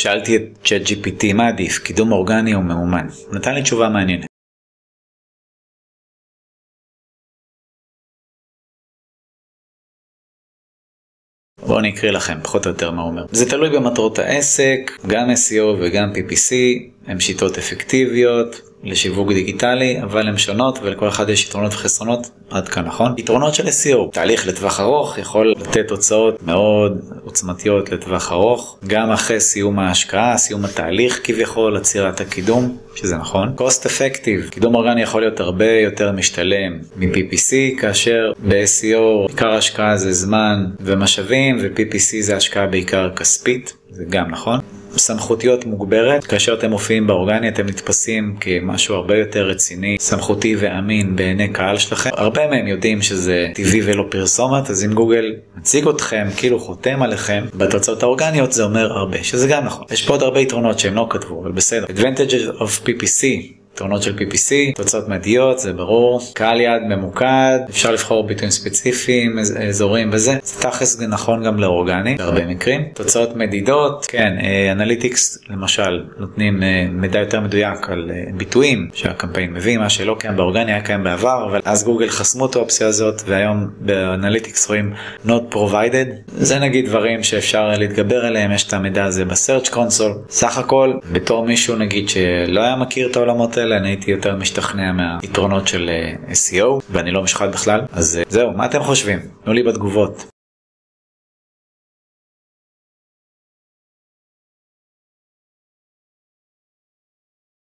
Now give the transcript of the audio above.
שאלתי את צ'אט GPT מה עדיף, קידום אורגני או מאומן? נתן לי תשובה מעניינת. בואו אני אקריא לכם פחות או יותר מה הוא אומר. זה תלוי במטרות העסק, גם SEO וגם PPC, הן שיטות אפקטיביות, לשיווק דיגיטלי, אבל הן שונות ולכל אחד יש יתרונות וחסרונות, עד כאן נכון? יתרונות של SEO, תהליך לטווח ארוך יכול לתת תוצאות מאוד עוצמתיות לטווח ארוך, גם אחרי סיום ההשקעה, סיום התהליך כביכול, עצירת הקידום, שזה נכון. cost effective, קידום אורגני יכול להיות הרבה יותר משתלם מ-PPC, כאשר ב-SEO עיקר ההשקעה זה זמן ומשאבים, ו-PPC זה השקעה בעיקר כספית, זה גם נכון. סמכותיות מוגברת, כאשר אתם מופיעים באורגני אתם נתפסים כמשהו הרבה יותר רציני, סמכותי ואמין בעיני קהל שלכם. הרבה מהם יודעים שזה טבעי ולא פרסומת, אז אם גוגל מציג אתכם כאילו חותם עליכם בתוצאות האורגניות זה אומר הרבה, שזה גם נכון. יש פה עוד הרבה יתרונות שהם לא כתבו, אבל בסדר. Advantage of PPC יתרונות של PPC, תוצאות מדיות, זה ברור, קהל יעד ממוקד, אפשר לבחור ביטויים ספציפיים, אזורים וזה, זה תכלס נכון גם לאורגני בהרבה מקרים. תוצאות מדידות, כן, אנליטיקס למשל נותנים אה, מידע יותר מדויק על אה, ביטויים שהקמפיין מביא, מה שלא קיים באורגני היה קיים בעבר, אבל אז גוגל חסמו את האופציה הזאת והיום באנליטיקס רואים not provided, זה נגיד דברים שאפשר להתגבר עליהם, יש את המידע הזה ב Search Console, סך הכל בתור מישהו נגיד שלא היה מכיר את העולמות האלה אני הייתי יותר משתכנע מהיתרונות של SEO ואני לא משחק בכלל אז זהו מה אתם חושבים תנו לי בתגובות.